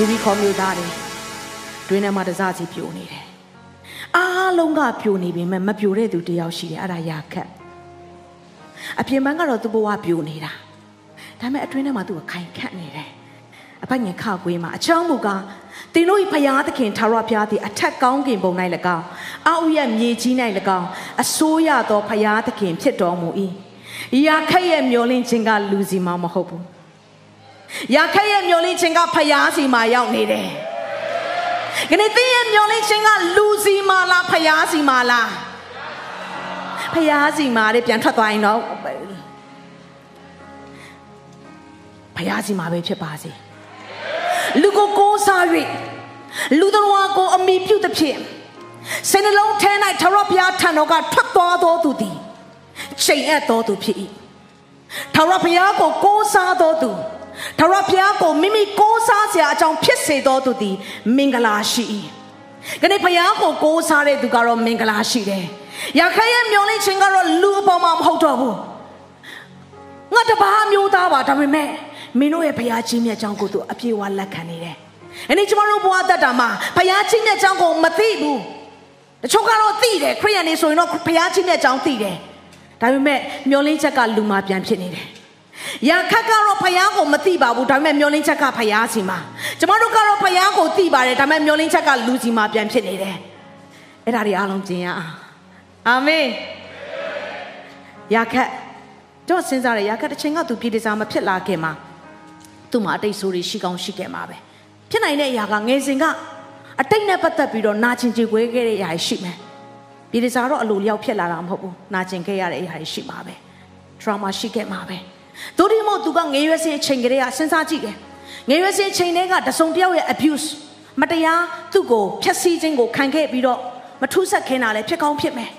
ယူပြီးခေါ်မျိုးသားတွေတွင်းထဲမှာတစားစီပြိုနေတယ်အားလုံးကပြိုနေပြီမဲ့မပြိုတဲ့သူတယောက်ရှိတယ်အဲ့ဒါရာခတ်အပြင်ဘန်းကတော့သူ့ဘဝပြိုနေတာဒါပေမဲ့အတွင်းထဲမှာသူကခိုင်ခတ်နေတယ်အပိုင်ငယ်ခကွေးမှာအချောင်းမူကတင်တို့ဤဖယားသခင်ထာဝရဘုရားသည်အထက်ကောင်းကင်ဘုံ၌၎င်းအောက်ရဲ့မြေကြီး၌၎င်းအစိုးရသောဖယားသခင်ဖြစ်တော်မူ၏ရာခတ်ရဲ့မျောလင့်ခြင်းကလူစီမမဟုတ်ဘူး ရာခတ်ရဲ့မျောလင့်ခြင်းကဖယားစီမှာရောက်နေတယ်။ခဏသင်ရဲ့မျောလင့်ခြင်းကလူစီမှာလားဖယားစီမှာလားဖယားစီမှာတဲ့ပြန်ထွက်သွားရင်တော့ဖယားစီမှာပဲဖြစ်ပါစေ။လူကိုကိုးစား၍လူတော်ကိုအမိပြုသဖြင့်စိတ်နှလုံးထဲ၌ထရဘုရားထံတော်ကထွက်သွားသောသူသည်ချိန်အပ်သောသူဖြစ်၏။ထရဘုရားကိုကိုးစားသောသူ ထာဝရဘုရားကိုမိမိကိုးစားစရာအကြောင်းဖြစ်စေတော်သူသည်မင်္ဂလာရှိ၏။ခဏဘုရားကိုကိုးစားတဲ့သူကတော့မင်္ဂလာရှိတယ်။ရခိုင်ရဲ့မျောလင့်ခြင်းကတော့လူအပေါ်မှာမဟုတ်တော့ဘူး။ငါတပါးမျိုးသားပါဒါပေမဲ့မင်းတို့ရဲ့ဘုရားကြီးမြတ်ကြောင်းကိုသူအပြည့်အဝလက်ခံနေတယ်။အဲ့ဒီကျွန်တော်တို့ဘဝတက်တာမှာဘုရားကြီးမြတ်ကြောင်းကိုမသိဘူး။တချို့ကတော့သိတယ်ခရိယန်တွေဆိုရင်တော့ဘုရားကြီးမြတ်ကြောင်းသိတယ်။ဒါပေမဲ့မျောလင့်ချက်ကလူမှာပြန်ဖြစ်နေတယ်။ ရာခတ်ကတော့ဖယားကိုမသိပါဘူးဒါပေမဲ့မျောလင်းချက်ကဖယားစီမှာကျမတို့ကတော့ဖယားကိုသိပါတယ်ဒါပေမဲ့မျောလင်းချက်ကလူစီမှာပြန်ဖြစ်နေတယ်အဲ့ဒါတွေအားလုံးကျင်ရအောင်အာမင်ရာခတ်တော့စဉ်းစားရရာခတ်တစ်ချိန်ကသူပြည်တစားမဖြစ်လာခင်မှာသူ့မှာအတိတ်ဆိုးတွေရှိကောင်းရှိခဲ့မှာပဲဖြစ်နိုင်တဲ့အရာကငယ်စဉ်ကအတိတ်နဲ့ပတ်သက်ပြီးတော့နာကျင်ကြေကွဲခဲ့တဲ့အရာရှိမယ်ပြည်တစားတော့အလိုလျောက်ဖြစ်လာတာမဟုတ်ဘူးနာကျင်ခဲ့ရတဲ့အရာရှိမှာပဲ trauma ရှိခဲ့မှာပဲ ဒို့ဒီမို့သူကငယ်ရွယ်စဉ်အချိန်ကလေးကစဉ်းစားကြည့်တယ်ငယ်ရွယ်စဉ်အချိန်တွေကတစုံတယောက်ရဲ့ abuse မတရားသူ့ကိုဖျက်ဆီးခြင်းကိုခံခဲ့ပြီးတော့မထူးဆက်ခင်တာလည်းဖြစ်ကောင်းဖြစ်မယ်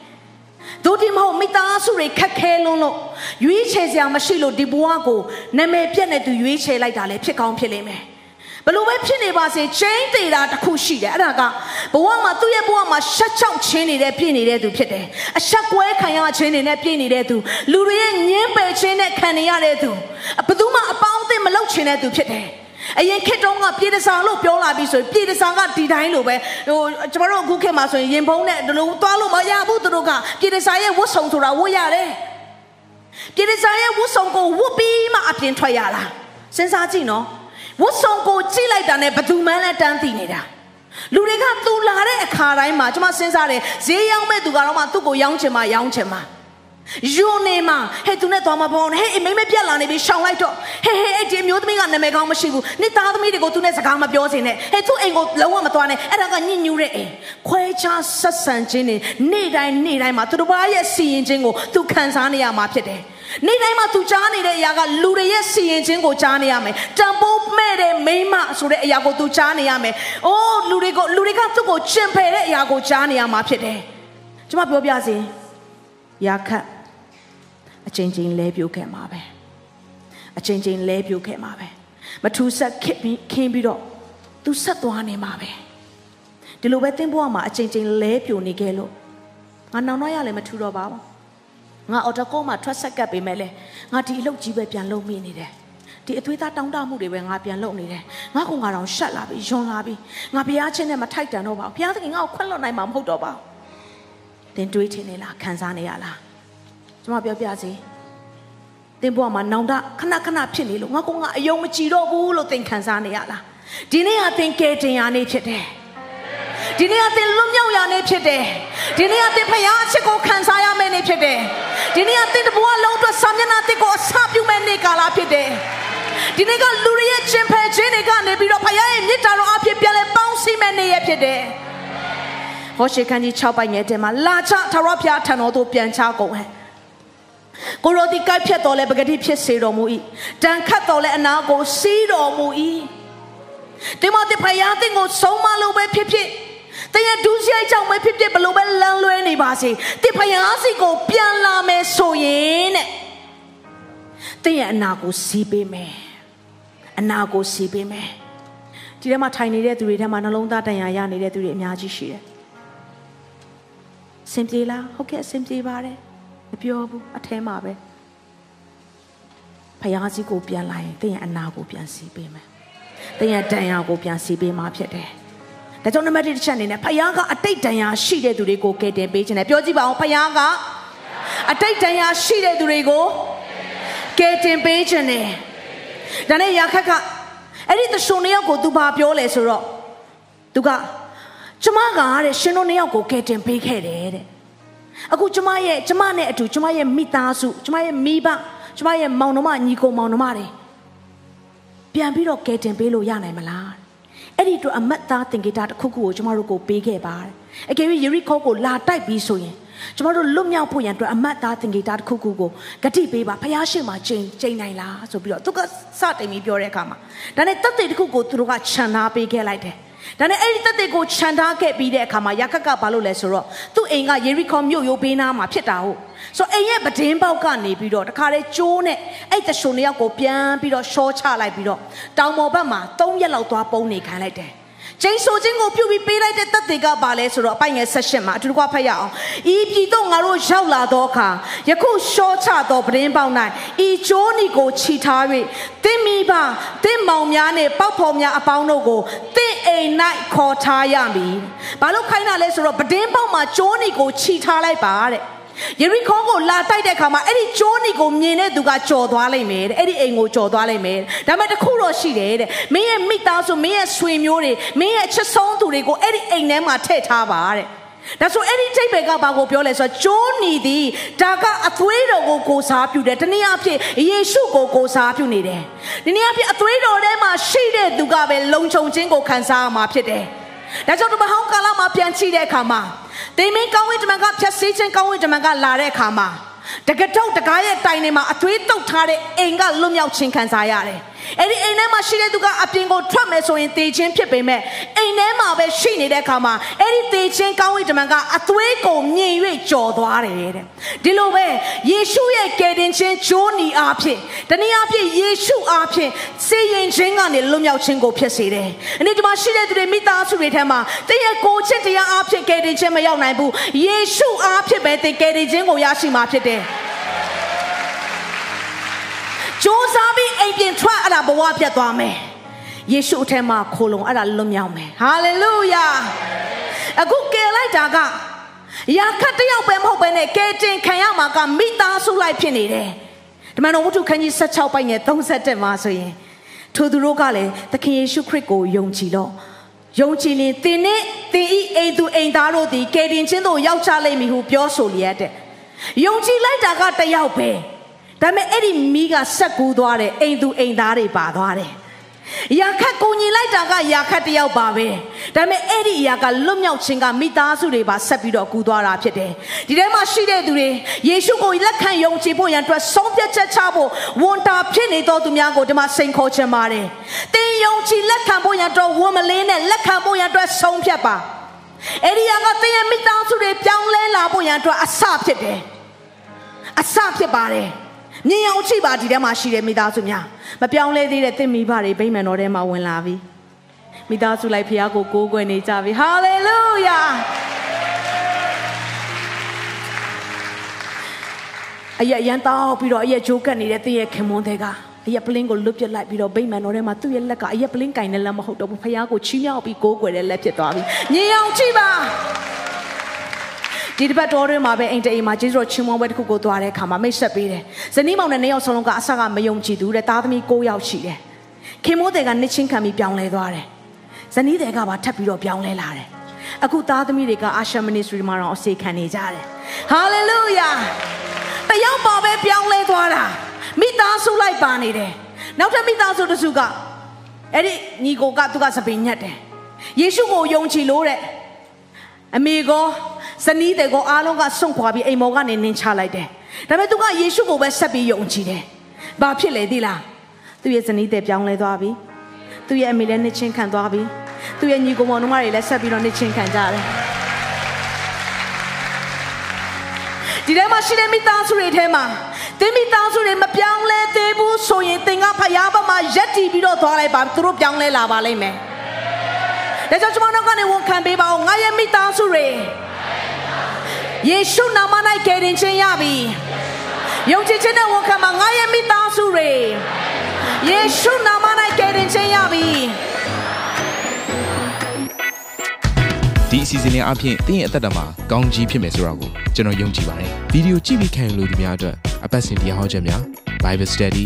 ဒို့ဒီမဟုတ်မိသားစုတွေခက်ခဲလွန်းလို့ရွေးချယ်စရာမရှိလို့ဒီဘဝကိုနာမည်ပြက်နေသူရွေးချယ်လိုက်တာလည်းဖြစ်ကောင်းဖြစ်လိမ့်မယ် ဘလို့ပဲဖြစ်နေပါစေချင်းသေးတာတစ်ခုရှိတယ်အဲ့ဒါကဘဝမှာသူ့ရဲ့ဘဝမှာရှက်ချောက်ချင်းနေတဲ့ပြည့်နေတဲ့သူဖြစ်တယ်အဆက်ကွဲခံရချင်းနေတဲ့ပြည့်နေတဲ့သူလူတွေရဲ့ညင်းပယ်ချင်းနဲ့ခံနေရတဲ့သူဘယ်သူမှအပေါင်းအသင်းမလုပ်ချင်တဲ့သူဖြစ်တယ်အရင်ခေတ်တုန်းကပြည်တစားလို့ပြောလာပြီးဆိုရင်ပြည်တစားကဒီတိုင်းလိုပဲဟိုကျွန်တော်တို့အခုခေတ်မှာဆိုရင်ရင်ဖုံးနဲ့ဒီလိုသွားလို့မရဘူးသူတို့ကပြည်တစားရဲ့ဝတ်စုံဆိုတာဝတ်ရတယ်ပြည်တစားရဲ့ဝတ်စုံကိုဝတ်ပြီးမှအပြင်ထွက်ရတာစဉ်းစားကြည့်နော် ဝတ်စုံကိုကြည့်လိုက်တာနဲ့ဘသူမှန်းလဲတန်းသိနေတာလူတွေကသူလာတဲ့အခါတိုင်းမှာကျွန်မစဉ်းစားတယ်ဈေးရောက်မဲ့သူကတော့မှသူ့ကိုရောင်းချင်မှရောင်းချင်မှယွန်းနေမှာဟဲ့သူနဲ့သွားမပေါင်းဟဲ့အိမ်မိမပြက်လာနေပြီရှောင်လိုက်တော့ဟဲ့ဟဲ့အဲ့ဒီမျိုးသမီးကနာမည်ကောင်းမရှိဘူးနေ့သားသမီးတွေကိုသူနဲ့စကားမပြောစင်နဲ့ဟဲ့သူ့အိမ်ကိုလုံးဝမသွားနဲ့အဲ့ဒါကညှဉ်းညူးတဲ့အိမ်ခွဲခြားဆက်ဆံခြင်းတွေနေ့တိုင်းနေ့တိုင်းမှာသူတို့ဘာရဲ့စီရင်ခြင်းကိုသူခံစားနေရမှာဖြစ်တယ် နေ့တိုင်းမှာသူကြားနေတဲ့အရာကလူတွေရဲ့စီရင်ခြင်းကိုကြားနေရမယ်တန်ဖိုးမဲ့တဲ့မိမဆိုတဲ့အရာကိုသူကြားနေရမယ်အိုးလူတွေကိုလူတွေကသူ့ကိုကျင်ဖယ်တဲ့အရာကိုကြားနေရမှာဖြစ်တယ်ကျွန်မပြောပြစီရာခတ်အချင်းချင်းလဲပြိုးခဲ့မှာပဲအချင်းချင်းလဲပြိုးခဲ့မှာပဲမထူဆက်ခစ်ပြီးခင်းပြီးတော့သူဆက်သွားနေမှာပဲဒီလိုပဲတင်းဘွားမှာအချင်းချင်းလဲပြိုနေခဲ့လို့ငါနောင်တော့ရလည်းမထူတော့ပါဘူး ငါအော်တိုကောမှာထွက်ဆက်ကပ်ပေးမယ်လေငါဒီအလုပ်ကြီးပဲပြန်လုပ်မိနေတယ်ဒီအသွေးသားတောင်းတမှုတွေပဲငါပြန်လုပ်နေတယ်ငါကငါတော့ရှက်လာပြီယွန်လာပြီငါဘုရားချင်းနဲ့မထိုက်တန်တော့ပါဘူးဘုရားသခင်ငါ့ကိုခွင့်လွှတ်နိုင်မှာမဟုတ်တော့ပါဘူးတင်တွေးချင်နေလားခံစားနေရလားကျွန်မပြောပြစီတင်ဘွားမှာနောင်တခဏခဏဖြစ်နေလို့ငါကငါအယုံမကြည်တော့ဘူးလို့သင်ခံစားနေရလားဒီနေ့ကသင်ကဲတင်ရနေဖြစ်တယ်ဒီနေ့ကသင်လွတ်မြောက်ရနေဖြစ်တယ်ဒီနေ့ကသင်ဖယားအချစ်ကိုခံစားရမယ့်နေဖြစ်တယ် ဒီနေ့ကသင်တဘွားလုံးအတွက်စာမျက်နှာတစ်ကိုအစပြုမဲ့နေကာလဖြစ်တယ်ဒီနေ့ကလူတွေရဲ့ချင်းဖယ်ခြင်းတွေကနေပြီးတော့ဖယားရဲ့မြစ်တာတော်အဖြစ်ပြန်လဲပေါင်းစည်းမဲ့နေရဖြစ်တယ်ဟောရှေခန်းကြီး6ပိုက်ငယ်တဲမှာလာချထာဝရဘုရားထံတော်သို့ပြန်ချကုန်ဟဲ့ကိုရိုဒီကိုက်ဖြတ်တော်လဲပဂတိဖြစ်စေတော်မူ၏တန်ခတ်တော်လဲအနာကိုစီးတော်မူ၏တင်မတဲ့ဖယားတင်ကိုဆုံးမလို့ပဲဖြစ်ဖြစ် တင်ရဲ့ဒုစရိုက်ကြောင့်ပဲဖြစ်ဖြစ်ဘလို့ပဲလမ်းလွဲနေပါစေတင်ဖယားစီကိုပြန်လာမယ်ဆိုရင်တဲ့တင်ရဲ့အနာကိုစီးပေးမယ်အနာကိုစီးပေးမယ်ဒီထဲမှာထိုင်နေတဲ့သူတွေထဲမှာနှလုံးသားတန်ရာရနေတဲ့သူတွေအများကြီးရှိတယ်စင်ပြေလားဟုတ်ကဲ့စင်ပြေပါတယ်မပြောဘူးအထဲမှာပဲဖယားစီကိုပြန်လာရင်တင်ရဲ့အနာကိုပြန်စီးပေးမယ်တင်ရဲ့တန်ရာကိုပြန်စီးပေးမှာဖြစ်တယ် ဒါကြောင့်နံပါတ်1တစ်ချက်အနေနဲ့ဖယားကအတိတ်တန်ရာရှိတဲ့သူတွေကိုကယ်တင်ပေးခြင်းနဲ့ပြောကြည့်ပါအောင်ဖယားကအတိတ်တန်ရာရှိတဲ့သူတွေကိုကယ်တင်ပေးခြင်းနဲ့ဒါနဲ့ယာခက်ကအဲ့ဒီသရှင်နှစ်ယောက်ကိုသူဘာပြောလဲဆိုတော့သူကကျမကတဲ့ရှင်တို့နှစ်ယောက်ကိုကယ်တင်ပေးခဲ့တယ်တဲ့အခုကျမရဲ့ကျမနဲ့အတူကျမရဲ့မိသားစုကျမရဲ့မိဘကျမရဲ့မောင်နှမညီကိုမောင်နှမတွေပြန်ပြီးတော့ကယ်တင်ပေးလို့ရနိုင်မလား အဲ့ဒီအတွက်အမတ်သားသင်္ကေတတစ်ခုခုကိုကျမတို့ကိုပေးခဲ့ပါတယ်အကယ်၍ယေရိခေါကိုလာတိုက်ပြီးဆိုရင်ကျမတို့လွတ်မြောက်ဖို့ရန်အတွက်အမတ်သားသင်္ကေတတစ်ခုခုကိုဂတိပေးပါဖះရှိမှချိန်ချိန်နိုင်လားဆိုပြီးတော့သူကစတင်ပြီးပြောတဲ့အခါမှာဒါနဲ့တက်တဲ့တစ်ခုကိုသူတို့ကခြံထားပေးခဲ့လိုက်တယ် ဒါနဲ့အဲ့ဒီတက်တဲ့ကိုခြံထားခဲ့ပြီးတဲ့အခါမှာယာခက်ကဘာလုပ်လဲဆိုတော့သူ့အိမ်ကယေရိခေါမြို့ရိုးဘေးနားမှာဖြစ်တာဟုတ်ဆိုအိမ်ရဲ့ပဒင်းပေါက်ကနေပြီးတော့တခါလေကျိုးနဲ့အဲ့တရှုံနှစ်ယောက်ကိုပြန်ပြီးတော့ရှောချလိုက်ပြီးတော့တောင်ပေါ်ဘက်မှာ၃ရက်လောက်သွားပုံနေခံလိုက်တယ် ကျိန်ဆိုခြင်းကိုပြုပြီးပေးလိုက်တဲ့တပ်တွေကပါလဲဆိုတော့အပိုင်ငယ်ဆက်ရှင်မှာအတူတကွဖတ်ရအောင်ဤပြည်တော့ငါတို့ရောက်လာတော့အခါယခုရှောချသောပဒင်းပေါက်၌ဤကျိုးနီကိုခြိထား၍တင်းမိပါတင်းမောင်များနဲ့ပေါက်ဖော်များအပေါင်းတို့ကိုတင်းအိမ်၌ခေါ်ထားရမည်ဘာလို့ခိုင်းတာလဲဆိုတော့ပဒင်းပေါက်မှာကျိုးနီကိုခြိထားလိုက်ပါတဲ့ ယေရီခေါကိုလာတိုက်တဲ့အခါမှာအဲ့ဒီကျိုးနီကိုမြင်တဲ့သူကကြော်သွားလိမ့်မယ်တဲ့အဲ့ဒီအိမ်ကိုကြော်သွားလိမ့်မယ်ဒါပေမဲ့တခုတော့ရှိတယ်တဲ့မင်းရဲ့မိသားစုမင်းရဲ့ဆွေမျိုးတွေမင်းရဲ့ချစ်ဆုံးသူတွေကိုအဲ့ဒီအိမ်ထဲမှာထည့်ထားပါတဲ့ဒါဆိုအဲ့ဒီချိတ်ဘက်ကဘာကိုပြောလဲဆိုတော့ကျိုးနီသည်ဒါကအသွေးတော်ကိုကိုစားပြုတယ်တနည်းအားဖြင့်ယေရှုကိုကိုစားပြုနေတယ်ဒီနေ့အားဖြင့်အသွေးတော်ထဲမှာရှိတဲ့သူကပဲလုံခြုံခြင်းကိုခံစားရမှာဖြစ်တယ်ဒါကြောင့်ဒီမဟောင်းကာလမှာပြန်ချိတဲ့အခါမှာ တိမ်မင်းကောင်းဝင်းတမန်ကဖြတ်စည်းခြင်းကောင်းဝင်းတမန်ကလာတဲ့အခါမှာတကတုတ်တကားရဲ့တိုင်တွေမှာအသွေးတုတ်ထားတဲ့အိမ်ကလွတ်မြောက်ခြင်းခံစားရတယ်။ အဲ့ဒီအိမ်ထဲမှာရှိတဲ့သူကအပြင်ကိုထွက်မယ်ဆိုရင်တေခြင်းဖြစ်ပေမဲ့အိမ်ထဲမှာပဲရှိနေတဲ့အခါမှာအဲ့ဒီတေခြင်းကောင်းဝိတမန်ကအသွေးကိုမြင်၍ကြော်သွားတယ်တဲ့။ဒီလိုပဲယေရှုရဲ့ကယ်တင်ခြင်းဂျိုးနီအားဖြင့်တနည်းအားဖြင့်ယေရှုအားဖြင့်စေရင်ခြင်းကနေလွတ်မြောက်ခြင်းကိုဖြစ်စေတယ်။အဲ့ဒီမှာရှိတဲ့သူတွေမိသားစုတွေထဲမှာတည့်ရဲ့ကိုချစ်တရားအားဖြင့်ကယ်တင်ခြင်းမရောက်နိုင်ဘူး။ယေရှုအားဖြင့်ပဲသင်ကယ်တင်ခြင်းကိုရရှိမှာဖြစ်တယ်။စူးစမ်းပြီး အိမ်ပြင်ထွက်အဲ့ဒါဘဝပြတ်သွားမယ်ယေရှုအထက်မှာခိုလုံအဲ့ဒါလွတ်မြောက်မယ်ဟာလေလုယာအခုကယ်လိုက်တာကရာခတ်တယောက်ပဲမဟုတ်ပဲနဲ့ကယ်တင်ခံရမှာကမိသားစုလိုက်ဖြစ်နေတယ်ဒီမှာတော့ဝတ္ထုခန်းကြီး16ပိုက်ငယ်37မှာဆိုရင်ထိုသူတို့ကလည်းသခင်ယေရှုခရစ်ကိုယုံကြည်တော့ယုံကြည်ရင်သင်နဲ့သင်ဤအိမ်သူအိမ်သားတို့သည်ကယ်တင်ခြင်းသို့ရောက်ချလိမ့်မည်ဟုပြောဆိုလျက်တဲ့ယုံကြည်လိုက်တာကတယောက်ပဲ ဒါပေမဲ့အဲ့ဒီမိကဆက်ကူးသွားတယ်အိမ်သူအိမ်သားတွေပါသွားတယ်ရာခတ်ကိုညီလိုက်တာကရာခတ်တယောက်ပါပဲဒါပေမဲ့အဲ့ဒီအရာကလွတ်မြောက်ခြင်းကမိသားစုတွေပါဆက်ပြီးတော့ကူသွားတာဖြစ်တယ်ဒီထဲမှာရှိတဲ့သူတွေယေရှုကိုလက်ခံယုံကြည်ဖို့ရန်အတွက်ဆုံးဖြတ်ချက်ချဖို့ဝန်တာဖြစ်နေသောသူများကိုဒီမှာစိန်ခေါ်ချင်ပါတယ်သင်ယုံကြည်လက်ခံဖို့ရန်အတွက်ဝန်မလေးနဲ့လက်ခံဖို့ရန်အတွက်ဆုံးဖြတ်ပါအဲ့ဒီအရာကသင်ရဲ့မိသားစုတွေပြောင်းလဲလာဖို့ရန်အတွက်အစဖြစ်တယ်အစဖြစ်ပါတယ် မြင်အောင်ချိပါဒီထဲမှာရှိတဲ့မိသားစုများမပြောင်းလဲသေးတဲ့သင်မိဘတွေဗိမာန်တော်ထဲမှာဝင်လာပြီမိသားစုလိုက်ဖခင်ကိုကိုးကွယ်နေကြပြီဟာလေလုယာအယရန်တောက်ပြီးတော့အယဂျိုးကတ်နေတဲ့သင်ရဲ့ခင်မွန်းတဲ့ကအယပလင်းကိုလွတ်ပြစ်လိုက်ပြီးတော့ဗိမာန်တော်ထဲမှာသူ့ရဲ့လက်ကအယပလင်းကင်တဲ့လက်မဟုတ်တော့ဘူးဖခင်ကိုချီးမြှောက်ပြီးကိုးကွယ်တဲ့လက်ဖြစ်သွားပြီမြင်အောင်ချိပါ ဒီတစ်ပတ်တော်တွင်မှာပဲအိမ်တအိမ်မှာကျေးဇူးတော်ချီးမွမ်းပွဲတစ်ခုကိုသွားတဲ့အခါမှာမိတ်ဆက်ပေးတယ်။ဇနီးမောင်နဲ့နှစ်ယောက်စလုံးကအဆကမယုံကြည်သူတဲ့သားသမီး၉ယောက်ရှိတယ်။ခင်မိုးတွေကနှစ်ချင်းခံပြီးပြောင်းလဲသွားတယ်။ဇနီးတွေကပါထပ်ပြီးတော့ပြောင်းလဲလာတယ်။အခုသားသမီးတွေကအာရှမနစ်စထရီမှာတော့အစေခံနေကြတယ်။ဟာလေလုယာ။တယောက်ပါပဲပြောင်းလဲသွားတာ။မိသားစုလိုက်ပါနေတယ်။နောက်ထပ်မိသားစုတစုကအဲ့ဒီညီကိုကသူကစပင်ညက်တယ်။ယေရှုကိုယုံကြည်လို့တဲ့အမေကော ဇနီးတွေကိုအားလုံးကစွန့်ခွာပြီးအိမ်မော်ကနေနင်းချလိုက်တယ်ဒါပေမဲ့သူကယေရှုကိုပဲဆက်ပြီးယုံကြည်တယ်ဘာဖြစ်လဲသိလားသူရဲ့ဇနီးတဲ့ပြောင်းလဲသွားပြီသူ့ရဲ့အမေလည်းနှစ်ချင်းခံသွားပြီသူ့ရဲ့ညီကောင်မောင်နှမတွေလည်းဆက်ပြီးတော့နှစ်ချင်းခံကြတယ်ဒီထဲမှာရှိတဲ့မိသားစုတွေထဲမှာသင်မိသားစုတွေမပြောင်းလဲသေးဘူးဆိုရင်သင်ကဖယားဘက်မှာရက်တီပြီးတော့သွားလိုက်ပါသူတို့ပြောင်းလဲလာပါလိမ့်မယ်ဒါကြောင့်ကျွန်တော်တို့ကနေဝန်ခံပေးပါဦးငါရဲ့မိသားစုတွေ ယေရှုနာမ၌ကယ်တင်ခြင်းရပြီယုံကြည်ခြင်းနဲ့ဝန်ခံပါငါရဲ့မိသားစုတွေယေရှုနာမ၌ကယ်တင်ခြင်းရပြီဒီအစီအစဉ်လေးအပြင်တင်းရဲ့အသက်တာမှာကောင်းကြီးဖြစ်မယ်ဆိုတာကိုကျွန်တော်ယုံကြည်ပါတယ်ဗီဒီယိုကြည့်ပြီးခံယူလို့ဒီများအတွက်အပတ်စဉ်တရားဟောခြင်းများ Bible Study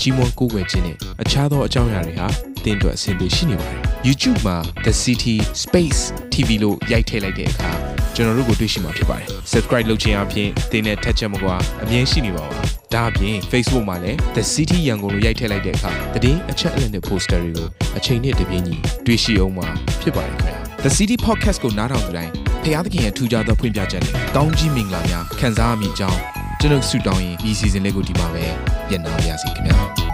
ကြီးမွန်ကိုးကွယ်ခြင်းနဲ့အခြားသောအကြောင်းအရာတွေဟာတင်းအတွက်အဆင်ပြေရှိနေပါတယ် YouTube မှာ The City Space TV လို့ရိုက်ထည့်လိုက်တဲ့အခါ ကျွန်တော်တို့ကိုတွေ့ရှိမှာဖြစ်ပါတယ် Subscribe လုပ်ခြင်းအပြင်တင်းနဲ့ထက်ချက်မကွာအမြင်ရှိနေပါပါဒါအပြင် Facebook မှာလည်း The City ရန်ကုန်လို့ရိုက်ထည့်လိုက်တဲ့အခါတည်င်းအချက်အလက်နဲ့ poster တွေကိုအချိန်နဲ့တပြေးညီတွေ့ရှိအောင်မှာဖြစ်ပါတယ်ခင်ဗျာ The City Podcast ကိုနားထောင်ကြတိုင်းဖျားသခင်ရဲ့ထူကြသောဖွင့်ပြချက်နဲ့ကောင်းကြီးမင်္ဂလာများခံစားမိကြောင်းကျွန်တော်ဆုတောင်းရင်ဒီ season လေးကိုဒီမှာပဲညံ့နာပါရစေခင်ဗျာ